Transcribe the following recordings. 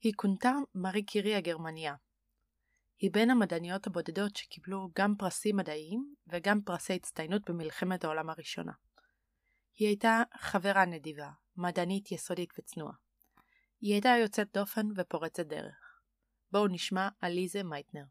היא כונתה מארי קירי הגרמניה. היא בין המדעניות הבודדות שקיבלו גם פרסים מדעיים וגם פרסי הצטיינות במלחמת העולם הראשונה. היא הייתה חברה נדיבה, מדענית יסודית וצנועה. היא הייתה יוצאת דופן ופורצת דרך. בואו נשמע על ליזה מייטנר.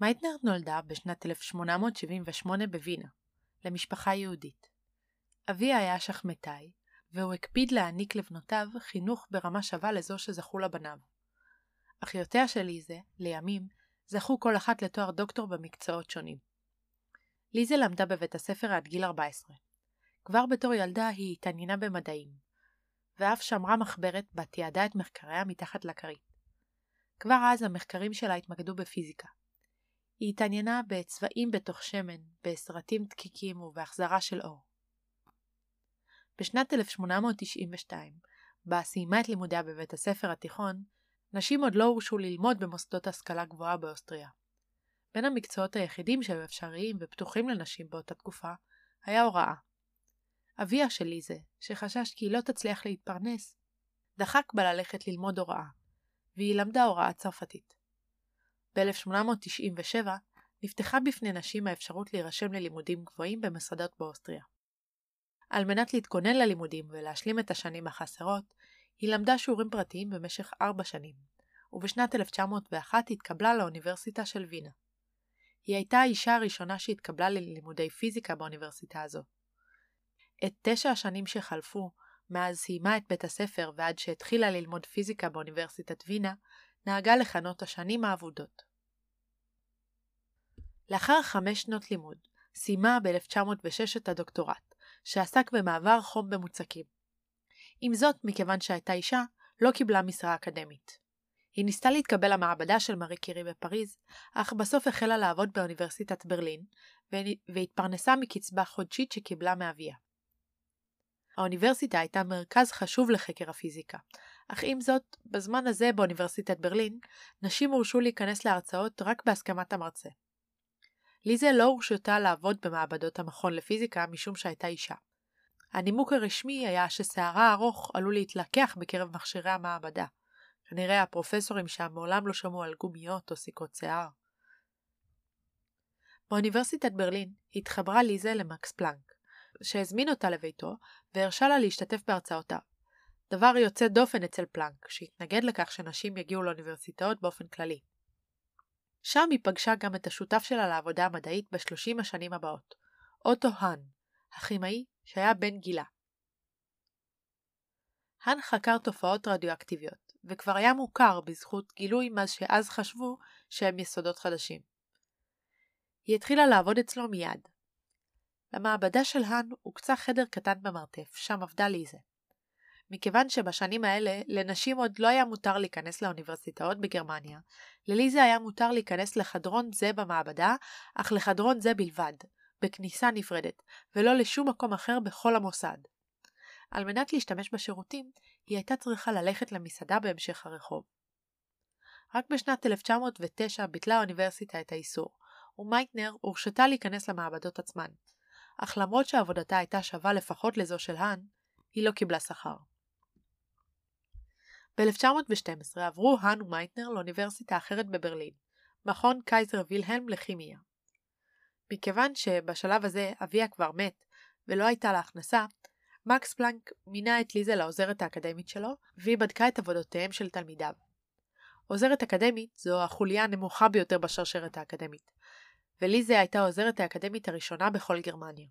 מייטנר נולדה בשנת 1878 בווינה, למשפחה יהודית. אביה היה שחמטאי, והוא הקפיד להעניק לבנותיו חינוך ברמה שווה לזו שזכו לבניו. אחיותיה של ליזה, לימים, זכו כל אחת לתואר דוקטור במקצועות שונים. ליזה למדה בבית הספר עד גיל 14. כבר בתור ילדה היא התעניינה במדעים, ואף שמרה מחברת בה תיעדה את מחקריה מתחת לכרית. כבר אז המחקרים שלה התמקדו בפיזיקה. היא התעניינה בצבעים בתוך שמן, בסרטים דקיקים ובהחזרה של אור. בשנת 1892, בה סיימה את לימודיה בבית הספר התיכון, נשים עוד לא הורשו ללמוד במוסדות השכלה גבוהה באוסטריה. בין המקצועות היחידים שהיו אפשריים ופתוחים לנשים באותה תקופה, היה הוראה. אביה של ליזה, שחשש כי היא לא תצליח להתפרנס, דחק בה ללכת ללמוד הוראה, והיא למדה הוראה צרפתית. ב-1897 נפתחה בפני נשים האפשרות להירשם ללימודים גבוהים במסעדות באוסטריה. על מנת להתכונן ללימודים ולהשלים את השנים החסרות, היא למדה שיעורים פרטיים במשך ארבע שנים, ובשנת 1901 התקבלה לאוניברסיטה של וינה. היא הייתה האישה הראשונה שהתקבלה ללימודי פיזיקה באוניברסיטה הזו. את תשע השנים שחלפו, מאז סיימה את בית הספר ועד שהתחילה ללמוד פיזיקה באוניברסיטת וינה, נהגה לכנות השנים האבודות. לאחר חמש שנות לימוד, סיימה ב-1906 את הדוקטורט, שעסק במעבר חום במוצקים. עם זאת, מכיוון שהייתה אישה, לא קיבלה משרה אקדמית. היא ניסתה להתקבל למעבדה של מארי קירי בפריז, אך בסוף החלה לעבוד באוניברסיטת ברלין, והתפרנסה מקצבה חודשית שקיבלה מאביה. האוניברסיטה הייתה מרכז חשוב לחקר הפיזיקה, אך עם זאת, בזמן הזה באוניברסיטת ברלין, נשים הורשו להיכנס להרצאות רק בהסכמת המרצה. ליזה לא הורשתה לעבוד במעבדות המכון לפיזיקה משום שהייתה אישה. הנימוק הרשמי היה ששערה ארוך עלול להתלקח בקרב מכשירי המעבדה. כנראה הפרופסורים שם מעולם לא שמעו על גומיות או סיכות שיער. באוניברסיטת ברלין התחברה ליזה למקס פלנק, שהזמין אותה לביתו והרשה לה להשתתף בהרצאותיו. דבר יוצא דופן אצל פלנק, שהתנגד לכך שנשים יגיעו לאוניברסיטאות באופן כללי. שם היא פגשה גם את השותף שלה לעבודה המדעית בשלושים השנים הבאות, אוטו האן, הכימאי שהיה בן גילה. האן חקר תופעות רדיואקטיביות, וכבר היה מוכר בזכות גילוי מה שאז חשבו שהם יסודות חדשים. היא התחילה לעבוד אצלו מיד. למעבדה של האן הוקצה חדר קטן במרתף, שם עבדה ליזה. מכיוון שבשנים האלה לנשים עוד לא היה מותר להיכנס לאוניברסיטאות בגרמניה, לליזה היה מותר להיכנס לחדרון זה במעבדה, אך לחדרון זה בלבד, בכניסה נפרדת, ולא לשום מקום אחר בכל המוסד. על מנת להשתמש בשירותים, היא הייתה צריכה ללכת למסעדה בהמשך הרחוב. רק בשנת 1909 ביטלה האוניברסיטה את האיסור, ומייטנר הורשתה להיכנס למעבדות עצמן. אך למרות שעבודתה הייתה שווה לפחות לזו של האן, היא לא קיבלה שכר. ב-1912 עברו האן ומייטנר לאוניברסיטה אחרת בברלין, מכון קייזר וילהלם לכימיה. מכיוון שבשלב הזה אביה כבר מת ולא הייתה לה הכנסה, מקס פלנק מינה את ליזה לעוזרת האקדמית שלו, והיא בדקה את עבודותיהם של תלמידיו. עוזרת אקדמית זו החוליה הנמוכה ביותר בשרשרת האקדמית, וליזה הייתה העוזרת האקדמית הראשונה בכל גרמניה.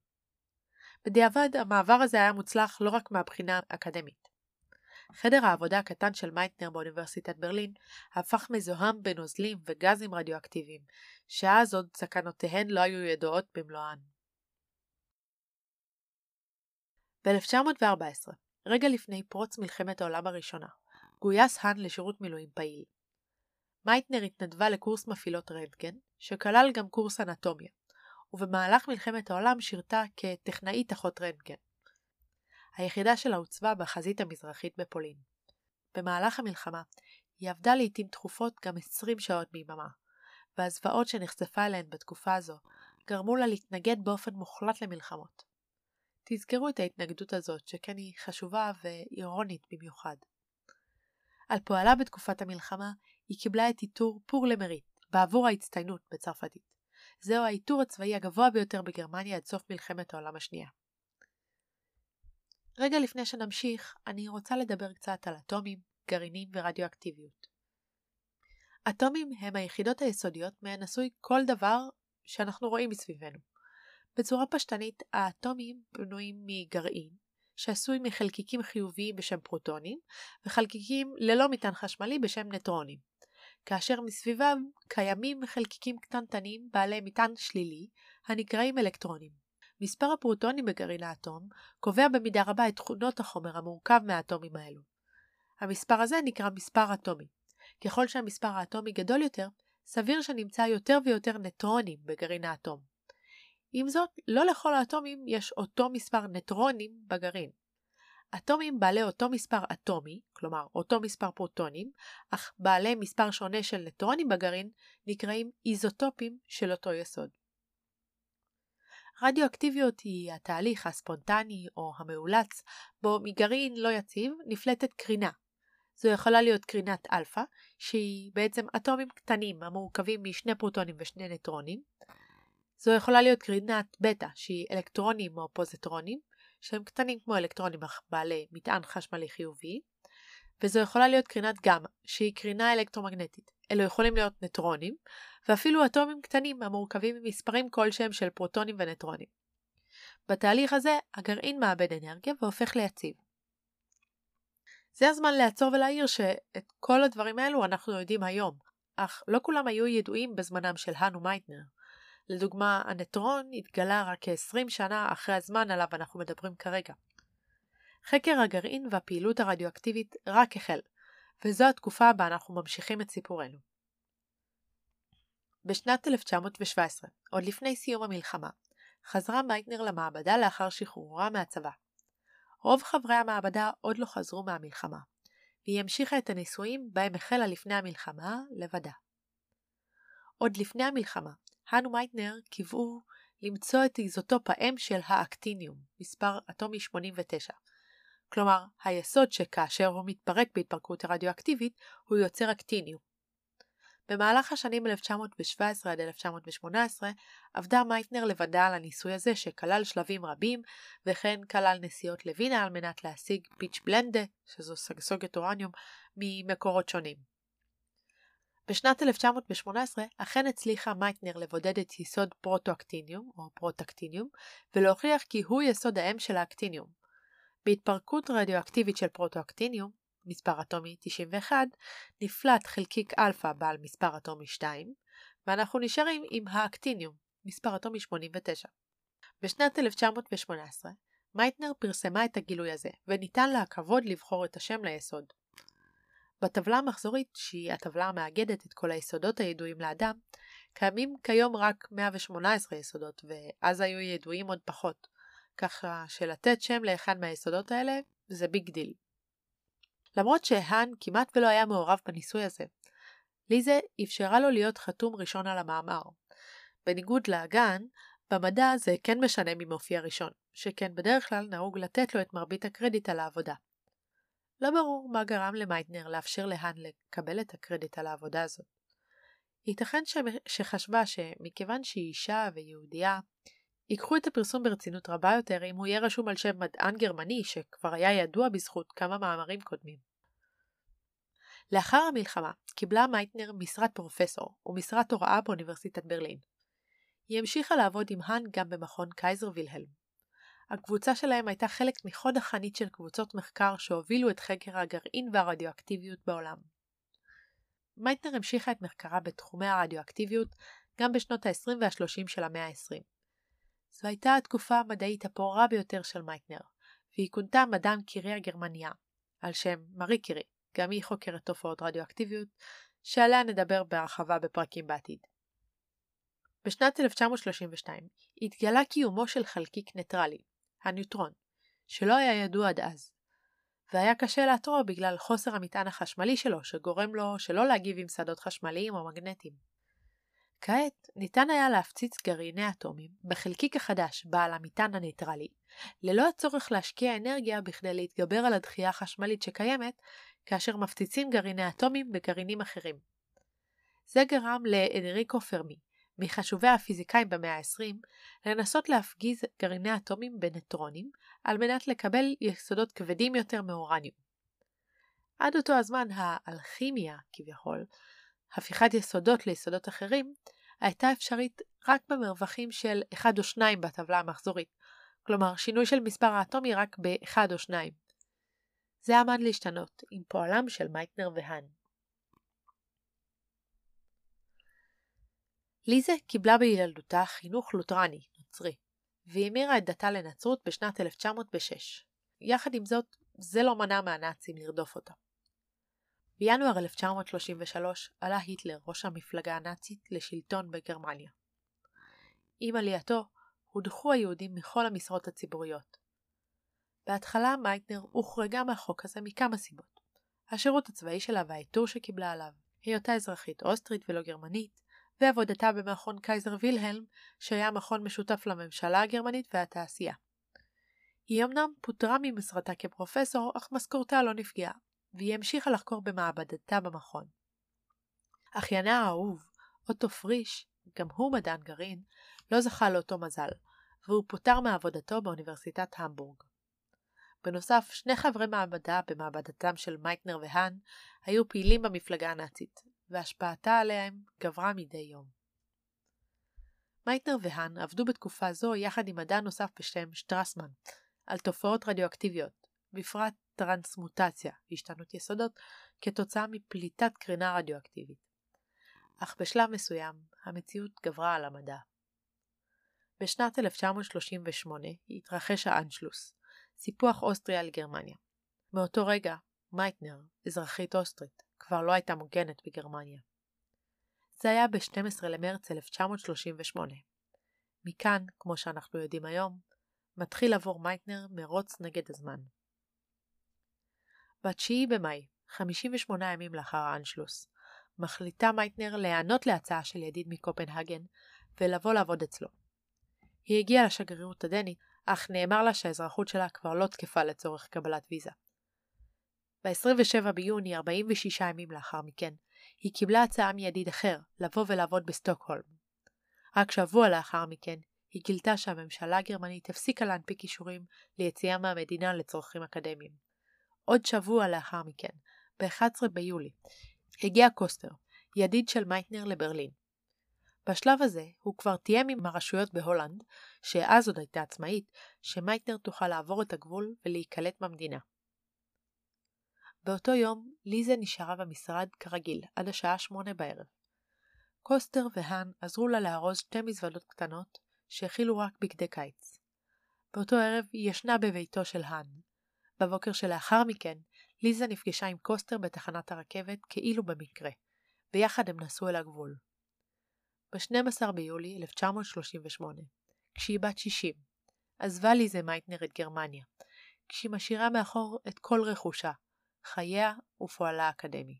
בדיעבד, המעבר הזה היה מוצלח לא רק מהבחינה האקדמית. חדר העבודה הקטן של מייטנר באוניברסיטת ברלין הפך מזוהם בנוזלים וגזים רדיואקטיביים, שאז עוד סכנותיהן לא היו ידועות במלואן. ב-1914, רגע לפני פרוץ מלחמת העולם הראשונה, גויס האן לשירות מילואים פעיל. מייטנר התנדבה לקורס מפעילות רנטגן, שכלל גם קורס אנטומיה, ובמהלך מלחמת העולם שירתה כטכנאית אחות רנטגן. היחידה שלה הוצבה בחזית המזרחית בפולין. במהלך המלחמה היא עבדה לעיתים תכופות גם 20 שעות ביממה, והזוועות שנחשפה אליהן בתקופה הזו גרמו לה להתנגד באופן מוחלט למלחמות. תזכרו את ההתנגדות הזאת, שכן היא חשובה ואירונית במיוחד. על פועלה בתקופת המלחמה, היא קיבלה את עיטור פור למריט, בעבור ההצטיינות בצרפתית. זהו העיטור הצבאי הגבוה ביותר בגרמניה עד סוף מלחמת העולם השנייה. רגע לפני שנמשיך, אני רוצה לדבר קצת על אטומים, גרעינים ורדיואקטיביות. אטומים הם היחידות היסודיות מהן עשוי כל דבר שאנחנו רואים מסביבנו. בצורה פשטנית, האטומים בנויים מגרעין, שעשוי מחלקיקים חיוביים בשם פרוטונים, וחלקיקים ללא מטען חשמלי בשם נטרונים. כאשר מסביבם קיימים חלקיקים קטנטנים בעלי מטען שלילי, הנקראים אלקטרונים. מספר הפרוטונים בגרעין האטום קובע במידה רבה את תכונות החומר המורכב מהאטומים האלו. המספר הזה נקרא מספר אטומי. ככל שהמספר האטומי גדול יותר, סביר שנמצא יותר ויותר נטרונים בגרעין האטום. עם זאת, לא לכל האטומים יש אותו מספר נטרונים בגרעין. אטומים בעלי אותו מספר אטומי, כלומר אותו מספר פרוטונים, אך בעלי מספר שונה של נטרונים בגרעין, נקראים איזוטופים של אותו יסוד. רדיואקטיביות היא התהליך הספונטני או המאולץ בו מגרעין לא יציב נפלטת קרינה. זו יכולה להיות קרינת אלפא, שהיא בעצם אטומים קטנים המורכבים משני פרוטונים ושני נטרונים. זו יכולה להיות קרינת בטא, שהיא אלקטרונים או פוזיטרונים, שהם קטנים כמו אלקטרונים אך בעלי מטען חשמלי חיובי. וזו יכולה להיות קרינת גמא, שהיא קרינה אלקטרומגנטית. אלו יכולים להיות נטרונים, ואפילו אטומים קטנים המורכבים ממספרים כלשהם של פרוטונים ונטרונים. בתהליך הזה הגרעין מאבד אנרגיה והופך ליציב. זה הזמן לעצור ולהעיר שאת כל הדברים האלו אנחנו יודעים היום, אך לא כולם היו ידועים בזמנם של האן ומייטנר. לדוגמה, הנטרון התגלה רק כ-20 שנה אחרי הזמן עליו אנחנו מדברים כרגע. חקר הגרעין והפעילות הרדיואקטיבית רק החל, וזו התקופה בה אנחנו ממשיכים את סיפורנו. בשנת 1917, עוד לפני סיום המלחמה, חזרה מייטנר למעבדה לאחר שחרורה מהצבא. רוב חברי המעבדה עוד לא חזרו מהמלחמה, והיא המשיכה את הניסויים בהם החלה לפני המלחמה לבדה. עוד לפני המלחמה, האן ומייטנר קיוו למצוא את איזוטופ האם של האקטיניום, מספר אטומי 89. כלומר, היסוד שכאשר הוא מתפרק בהתפרקות רדיואקטיבית, הוא יוצר אקטיניום. במהלך השנים 1917 עד 1918 עבדה מייטנר לבדה על הניסוי הזה שכלל שלבים רבים וכן כלל נסיעות לווינה על מנת להשיג פיצ'בלנדה, שזו סגסוגת אורניום, ממקורות שונים. בשנת 1918 אכן הצליחה מייטנר לבודד את יסוד פרוטואקטיניום או פרוטקטיניום ולהוכיח כי הוא יסוד האם של האקטיניום. בהתפרקות רדיואקטיבית של פרוטואקטיניום, מספר אטומי 91, נפלט חלקיק אלפא בעל מספר אטומי 2, ואנחנו נשארים עם האקטיניום, מספר אטומי 89. בשנת 1918, מייטנר פרסמה את הגילוי הזה, וניתן לה הכבוד לבחור את השם ליסוד. בטבלה המחזורית, שהיא הטבלה המאגדת את כל היסודות הידועים לאדם, קיימים כיום רק 118 יסודות, ואז היו ידועים עוד פחות, ככה שלתת שם לאחד מהיסודות האלה זה big deal. למרות שהאן כמעט ולא היה מעורב בניסוי הזה, ליזה אפשרה לו להיות חתום ראשון על המאמר. בניגוד לגן, במדע זה כן משנה מי מופיע ראשון, שכן בדרך כלל נהוג לתת לו את מרבית הקרדיט על העבודה. לא ברור מה גרם למייטנר לאפשר להאן לקבל את הקרדיט על העבודה הזאת. ייתכן שחשבה שמכיוון שהיא אישה ויהודייה, ייקחו את הפרסום ברצינות רבה יותר אם הוא יהיה רשום על שם מדען גרמני שכבר היה ידוע בזכות כמה מאמרים קודמים. לאחר המלחמה קיבלה מייטנר משרת פרופסור ומשרת הוראה באוניברסיטת ברלין. היא המשיכה לעבוד עם האן גם במכון קייזר וילהלם. הקבוצה שלהם הייתה חלק מחוד החנית של קבוצות מחקר שהובילו את חקר הגרעין והרדיואקטיביות בעולם. מייטנר המשיכה את מחקרה בתחומי הרדיואקטיביות גם בשנות ה-20 וה-30 של המאה ה-20. זו הייתה התקופה המדעית הפורה ביותר של מייטנר, והיא כונתה מדאם קירי הגרמניה, על שם מארי קירי, גם היא חוקרת תופעות רדיואקטיביות, שעליה נדבר בהרחבה בפרקים בעתיד. בשנת 1932 התגלה קיומו של חלקיק ניטרלי, הניוטרון, שלא היה ידוע עד אז, והיה קשה לאתרו בגלל חוסר המטען החשמלי שלו, שגורם לו שלא להגיב עם שדות חשמליים או מגנטיים. כעת ניתן היה להפציץ גרעיני אטומים בחלקיק החדש בעל המטען הניטרלי, ללא הצורך להשקיע אנרגיה בכדי להתגבר על הדחייה החשמלית שקיימת כאשר מפציצים גרעיני אטומים בגרעינים אחרים. זה גרם לאנריקו פרמי, מחשובי הפיזיקאים במאה ה-20, לנסות להפגיז גרעיני אטומים בנטרונים, על מנת לקבל יסודות כבדים יותר מאורניום. עד אותו הזמן האלכימיה, כביכול, הפיכת יסודות ליסודות אחרים, הייתה אפשרית רק במרווחים של 1 או 2 בטבלה המחזורית, כלומר שינוי של מספר האטומי רק ב-1 או 2. זה עמד להשתנות עם פועלם של מייטנר והאן. ליזה קיבלה בילדותה חינוך לותרני, נוצרי, והמירה את דתה לנצרות בשנת 1906. יחד עם זאת, זה לא מנע מהנאצים לרדוף אותה. בינואר 1933 עלה היטלר, ראש המפלגה הנאצית, לשלטון בגרמניה. עם עלייתו, הודחו היהודים מכל המשרות הציבוריות. בהתחלה מייטנר הוחרגה מהחוק הזה מכמה סיבות. השירות הצבאי שלה והעיטור שקיבלה עליו, היותה אזרחית אוסטרית ולא גרמנית, ועבודתה במכון קייזר וילהלם, שהיה מכון משותף לממשלה הגרמנית והתעשייה. היא אמנם פוטרה ממשרתה כפרופסור, אך משכורתה לא נפגעה, והיא המשיכה לחקור במעבדתה במכון. אחיינה האהוב, אוטו פריש, גם הוא מדען גרעין, לא זכה לאותו מזל, והוא פוטר מעבודתו באוניברסיטת המבורג. בנוסף, שני חברי מעבדה במעבדתם של מייטנר והאן היו פעילים במפלגה הנאצית, והשפעתה עליהם גברה מדי יום. מייטנר והאן עבדו בתקופה זו יחד עם מדען נוסף בשם שטרסמן, על תופעות רדיואקטיביות, בפרט טרנסמוטציה, השתנות יסודות, כתוצאה מפליטת קרינה רדיואקטיבית. אך בשלב מסוים, המציאות גברה על המדע. בשנת 1938 התרחש האנשלוס, סיפוח אוסטריה על גרמניה. מאותו רגע, מייטנר, אזרחית אוסטרית, כבר לא הייתה מוגנת בגרמניה. זה היה ב-12 למרץ 1938. מכאן, כמו שאנחנו יודעים היום, מתחיל עבור מייטנר מרוץ נגד הזמן. ב-9 במאי, 58 ימים לאחר האנשלוס, מחליטה מייטנר להיענות להצעה של ידיד מקופנהגן ולבוא לעבוד אצלו. היא הגיעה לשגרירות הדנית, אך נאמר לה שהאזרחות שלה כבר לא תקפה לצורך קבלת ויזה. ב-27 ביוני, 46 ימים לאחר מכן, היא קיבלה הצעה מידיד אחר לבוא ולעבוד בסטוקהולם. רק שבוע לאחר מכן, היא גילתה שהממשלה הגרמנית הפסיקה להנפיק אישורים ליציאה מהמדינה לצרכים אקדמיים. עוד שבוע לאחר מכן, ב-11 ביולי, הגיע קוסטר, ידיד של מייטנר לברלין. בשלב הזה הוא כבר תיאם עם הרשויות בהולנד, שאז עוד הייתה עצמאית, שמייטנר תוכל לעבור את הגבול ולהיקלט במדינה. באותו יום ליזה נשארה במשרד כרגיל עד השעה שמונה בערב. קוסטר והאן עזרו לה לארוז שתי מזוודות קטנות שהכילו רק בגדי קיץ. באותו ערב היא ישנה בביתו של האן. בבוקר שלאחר מכן, ליזה נפגשה עם קוסטר בתחנת הרכבת כאילו במקרה, ויחד הם נסעו אל הגבול. ב-12 ביולי 1938, כשהיא בת 60, עזבה ליזה מייטנר את גרמניה, כשהיא משאירה מאחור את כל רכושה, חייה ופועלה האקדמי.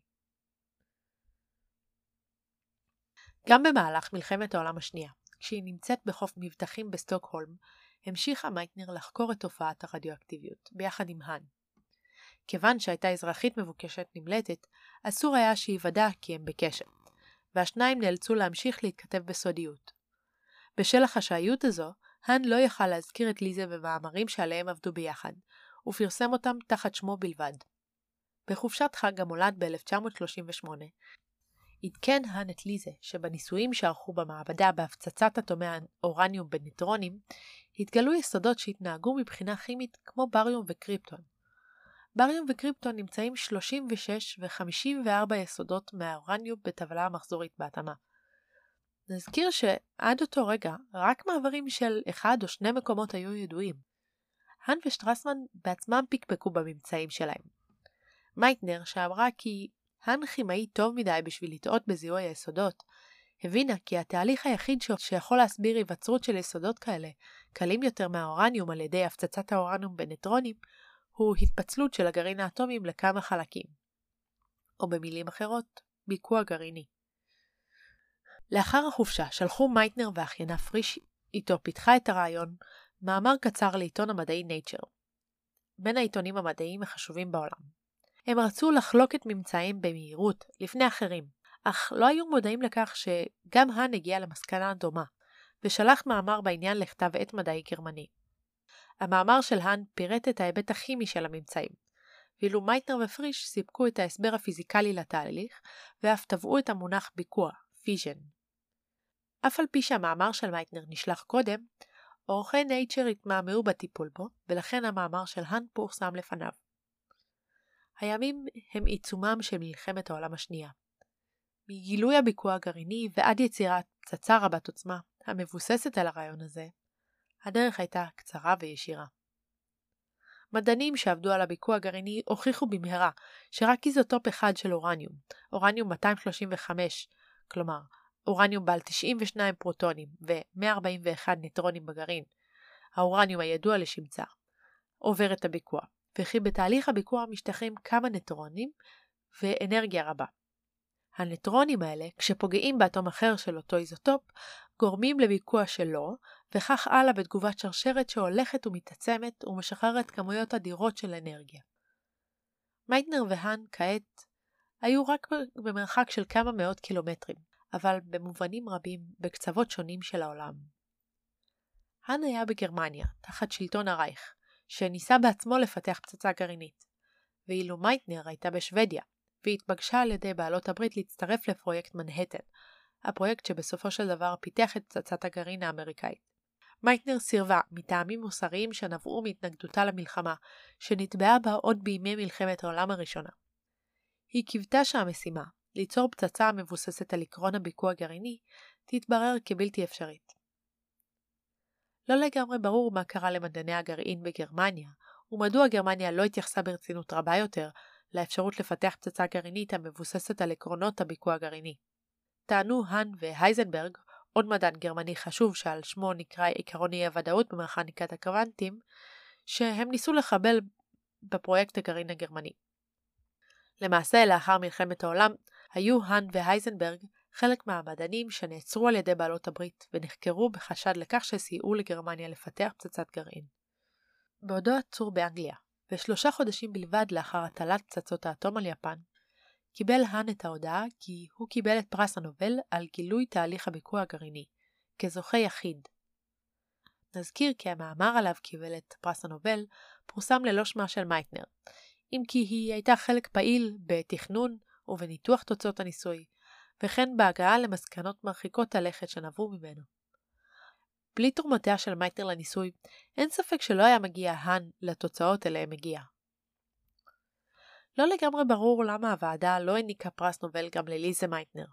גם במהלך מלחמת העולם השנייה, כשהיא נמצאת בחוף מבטחים בסטוקהולם, המשיכה מייטנר לחקור את תופעת הרדיואקטיביות, ביחד עם האן. כיוון שהייתה אזרחית מבוקשת נמלטת, אסור היה שיוודע כי הם בקשר, והשניים נאלצו להמשיך להתכתב בסודיות. בשל החשאיות הזו, האן לא יכל להזכיר את ליזה במאמרים שעליהם עבדו ביחד, ופרסם אותם תחת שמו בלבד. בחופשת חג המולד ב-1938 עדכן האן את ליזה שבניסויים שערכו במעבדה בהפצצת אטומי האורניום בניטרונים, התגלו יסודות שהתנהגו מבחינה כימית כמו בריום וקריפטון. בריום וקריפטון נמצאים 36 ו-54 יסודות מהאורניום בטבלה המחזורית בהתאמה. נזכיר שעד אותו רגע רק מעברים של אחד או שני מקומות היו ידועים. האן ושטרסמן בעצמם פקפקו בממצאים שלהם. מייטנר, שאמרה כי האן כימאי טוב מדי בשביל לטעות בזיהוי היסודות, הבינה כי התהליך היחיד שיכול להסביר היווצרות של יסודות כאלה, קלים יותר מהאורניום על ידי הפצצת האורניום בנטרונים, הוא התפצלות של הגרעין האטומי לכמה חלקים. או במילים אחרות, ביקוע גרעיני. לאחר החופשה שלחו מייטנר ואחיינה פריש איתו פיתחה את הרעיון מאמר קצר לעיתון המדעי Nature, בין העיתונים המדעיים החשובים בעולם. הם רצו לחלוק את ממצאיהם במהירות לפני אחרים, אך לא היו מודעים לכך שגם האן הגיע למסקנה דומה, ושלח מאמר בעניין לכתב עת מדעי גרמני. המאמר של האן פירט את ההיבט הכימי של הממצאים, ואילו מייטנר ופריש סיפקו את ההסבר הפיזיקלי לתהליך, ואף טבעו את המונח ביקוע, Fission. אף על פי שהמאמר של מייטנר נשלח קודם, עורכי Nature התמהמהו בטיפול בו, ולכן המאמר של האן פורסם לפניו. הימים הם עיצומם של מלחמת העולם השנייה. מגילוי הביקוע הגרעיני ועד יצירת פצצה רבת עוצמה, המבוססת על הרעיון הזה, הדרך הייתה קצרה וישירה. מדענים שעבדו על הביקוע הגרעיני הוכיחו במהרה שרק איזוטופ אחד של אורניום, אורניום 235, כלומר אורניום בעל 92 פרוטונים ו-141 ניטרונים בגרעין, האורניום הידוע לשמצה, עובר את הביקוע, וכי בתהליך הביקוע משתחררים כמה ניטרונים ואנרגיה רבה. הניטרונים האלה, כשפוגעים באטום אחר של אותו איזוטופ, גורמים לביקוע שלו, וכך הלאה בתגובת שרשרת שהולכת ומתעצמת ומשחררת כמויות אדירות של אנרגיה. מייטנר והאן כעת היו רק במרחק של כמה מאות קילומטרים, אבל במובנים רבים בקצוות שונים של העולם. האן היה בגרמניה, תחת שלטון הרייך, שניסה בעצמו לפתח פצצה גרעינית, ואילו מייטנר הייתה בשוודיה, והתבקשה על ידי בעלות הברית להצטרף לפרויקט מנהטן, הפרויקט שבסופו של דבר פיתח את פצצת הגרעין האמריקאית. מייטנר סירבה מטעמים מוסריים שנבעו מהתנגדותה למלחמה, שנתבעה בה עוד בימי מלחמת העולם הראשונה. היא קיוותה שהמשימה, ליצור פצצה המבוססת על עקרון הביקוע הגרעיני, תתברר כבלתי אפשרית. לא לגמרי ברור מה קרה למדעני הגרעין בגרמניה, ומדוע גרמניה לא התייחסה ברצינות רבה יותר לאפשרות לפתח פצצה גרעינית המבוססת על עקרונות הביקוע הגרעיני. טענו האן והייזנברג, עוד מדען גרמני חשוב שעל שמו נקרא עקרון אי הוודאות במכניקת הקוונטים, שהם ניסו לחבל בפרויקט הגרעין הגרמני. למעשה, לאחר מלחמת העולם, היו האן והייזנברג חלק מהמדענים שנעצרו על ידי בעלות הברית ונחקרו בחשד לכך שסייעו לגרמניה לפתח פצצת גרעין. בעודו עצור באנגליה, ושלושה חודשים בלבד לאחר הטלת פצצות האטום על יפן, קיבל האן את ההודעה כי הוא קיבל את פרס הנובל על גילוי תהליך הביקוע הגרעיני, כזוכה יחיד. נזכיר כי המאמר עליו קיבל את פרס הנובל פורסם ללא שמה של מייטנר, אם כי היא הייתה חלק פעיל בתכנון ובניתוח תוצאות הניסוי, וכן בהגעה למסקנות מרחיקות הלכת שנבעו ממנו. בלי תרומותיה של מייטנר לניסוי, אין ספק שלא היה מגיע האן לתוצאות אליהם הגיע. לא לגמרי ברור למה הוועדה לא העניקה פרס נובל גם לליזה מייטנר.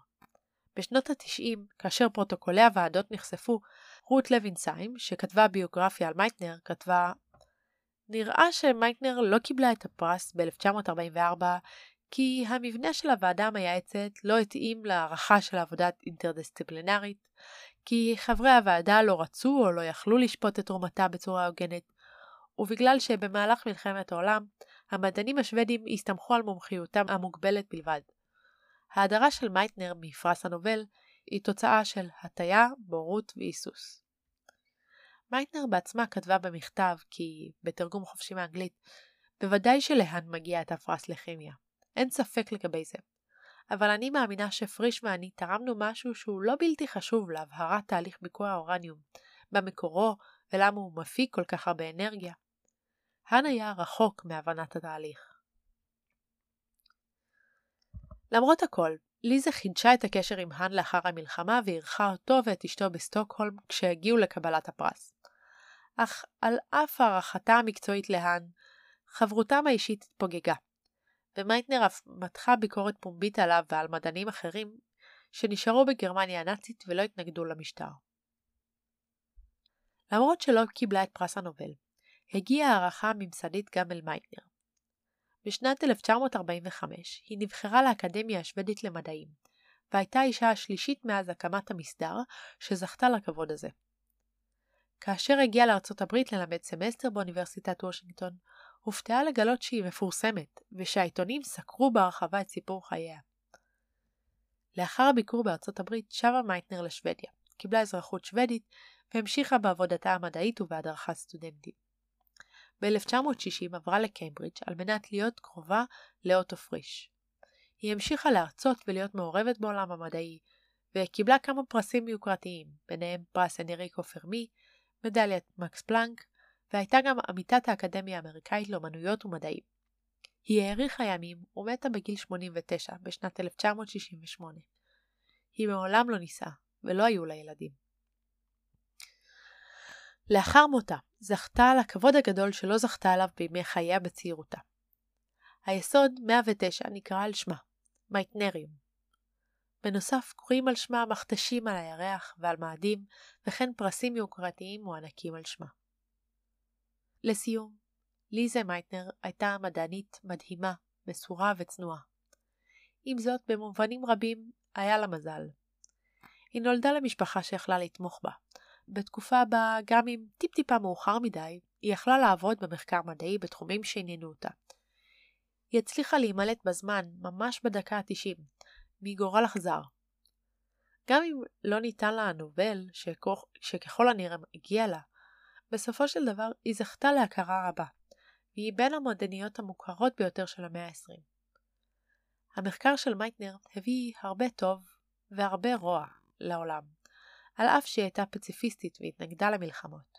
בשנות ה-90, כאשר פרוטוקולי הוועדות נחשפו, רות לוין סיים, שכתבה ביוגרפיה על מייטנר, כתבה נראה שמייטנר לא קיבלה את הפרס ב-1944 כי המבנה של הוועדה המייעצת לא התאים להערכה של עבודה אינטרדיסציפלינרית, כי חברי הוועדה לא רצו או לא יכלו לשפוט את תרומתה בצורה הוגנת, ובגלל שבמהלך מלחמת העולם, המדענים השוודים הסתמכו על מומחיותם המוגבלת בלבד. ההדרה של מייטנר מפרס הנובל היא תוצאה של הטיה, בורות והיסוס. מייטנר בעצמה כתבה במכתב כי, בתרגום חופשי מאנגלית, בוודאי שלהאן מגיע את הפרס לכימיה. אין ספק לגבי זה. אבל אני מאמינה שפריש ואני תרמנו משהו שהוא לא בלתי חשוב להבהרת תהליך ביקוע האורניום, במקורו ולמה הוא מפיק כל כך הרבה אנרגיה. האן היה רחוק מהבנת התהליך. למרות הכל, ליזה חידשה את הקשר עם האן לאחר המלחמה ואירחה אותו ואת אשתו בסטוקהולם כשהגיעו לקבלת הפרס. אך על אף הערכתה המקצועית להאן, חברותם האישית התפוגגה, ומייטנר אף מתחה ביקורת פומבית עליו ועל מדענים אחרים שנשארו בגרמניה הנאצית ולא התנגדו למשטר. למרות שלא קיבלה את פרס הנובל, הגיעה הערכה ממסדית גם אל מייטנר. בשנת 1945 היא נבחרה לאקדמיה השוודית למדעים, והייתה האישה השלישית מאז הקמת המסדר שזכתה לכבוד הזה. כאשר הגיעה לארצות הברית ללמד סמסטר באוניברסיטת וושינגטון, הופתעה לגלות שהיא מפורסמת, ושהעיתונים סקרו בהרחבה את סיפור חייה. לאחר הביקור בארצות הברית שבה מייטנר לשוודיה, קיבלה אזרחות שוודית והמשיכה בעבודתה המדעית ובהדרכת סטודנטים. ב-1960 עברה לקיימברידג' על מנת להיות קרובה לאוטו פריש. היא המשיכה להרצות ולהיות מעורבת בעולם המדעי, וקיבלה כמה פרסים יוקרתיים, ביניהם פרס אנריקו פרמי, מדליית מקס פלנק, והייתה גם עמיתת האקדמיה האמריקאית לאמנויות ומדעים. היא האריכה ימים ומתה בגיל 89 בשנת 1968. היא מעולם לא נישאה, ולא היו לה ילדים. לאחר מותה, זכתה על הכבוד הגדול שלא זכתה עליו בימי חייה בצעירותה. היסוד 109 נקרא על שמה, מייטנריום. בנוסף קוראים על שמה מכתשים על הירח ועל מאדים, וכן פרסים יוקרתיים מוענקים על שמה. לסיום, ליזה מייטנר הייתה מדענית מדהימה, מסורה וצנועה. עם זאת, במובנים רבים היה לה מזל. היא נולדה למשפחה שיכלה לתמוך בה. בתקופה בה, גם אם טיפ-טיפה מאוחר מדי, היא יכלה לעבוד במחקר מדעי בתחומים שעניינו אותה. היא הצליחה להימלט בזמן, ממש בדקה ה-90, מגורל אכזר. גם אם לא ניתן לה הנובל, שככל הנראה הגיע לה, בסופו של דבר היא זכתה להכרה רבה, והיא בין המועדניות המוכרות ביותר של המאה ה-20. המחקר של מייטנר הביא הרבה טוב והרבה רוע לעולם, על אף שהיא הייתה פציפיסטית והתנגדה למלחמות.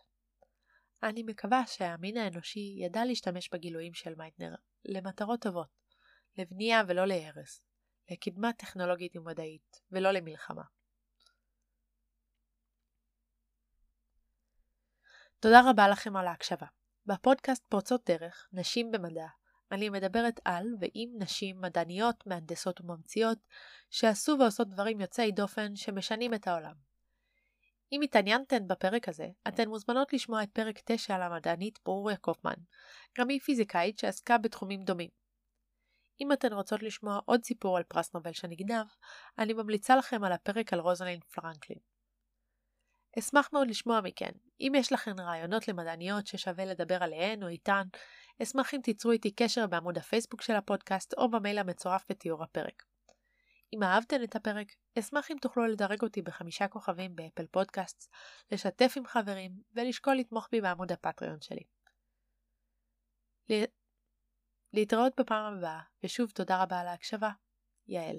אני מקווה שהמין האנושי ידע להשתמש בגילויים של מייטנר למטרות טובות, לבנייה ולא להרס, לקדמה טכנולוגית ומדעית, ולא למלחמה. תודה רבה לכם על ההקשבה. בפודקאסט פורצות דרך, נשים במדע, אני מדברת על ועם נשים מדעניות, מהנדסות וממציאות, שעשו ועושות דברים יוצאי דופן שמשנים את העולם. אם התעניינתן בפרק הזה, אתן מוזמנות לשמוע את פרק 9 על המדענית ברוריה קופמן, גם היא פיזיקאית שעסקה בתחומים דומים. אם אתן רוצות לשמוע עוד סיפור על פרס נובל שנגנב, אני ממליצה לכם על הפרק על רוזלין פרנקלין. אשמח מאוד לשמוע מכן. אם יש לכן רעיונות למדעניות ששווה לדבר עליהן או איתן, אשמח אם תיצרו איתי קשר בעמוד הפייסבוק של הפודקאסט או במייל המצורף בתיאור הפרק. אם אהבתן את הפרק, אשמח אם תוכלו לדרג אותי בחמישה כוכבים באפל פודקאסט, לשתף עם חברים ולשקול לתמוך בי בעמוד הפטריון שלי. להתראות בפעם הבאה, ושוב תודה רבה על ההקשבה. יעל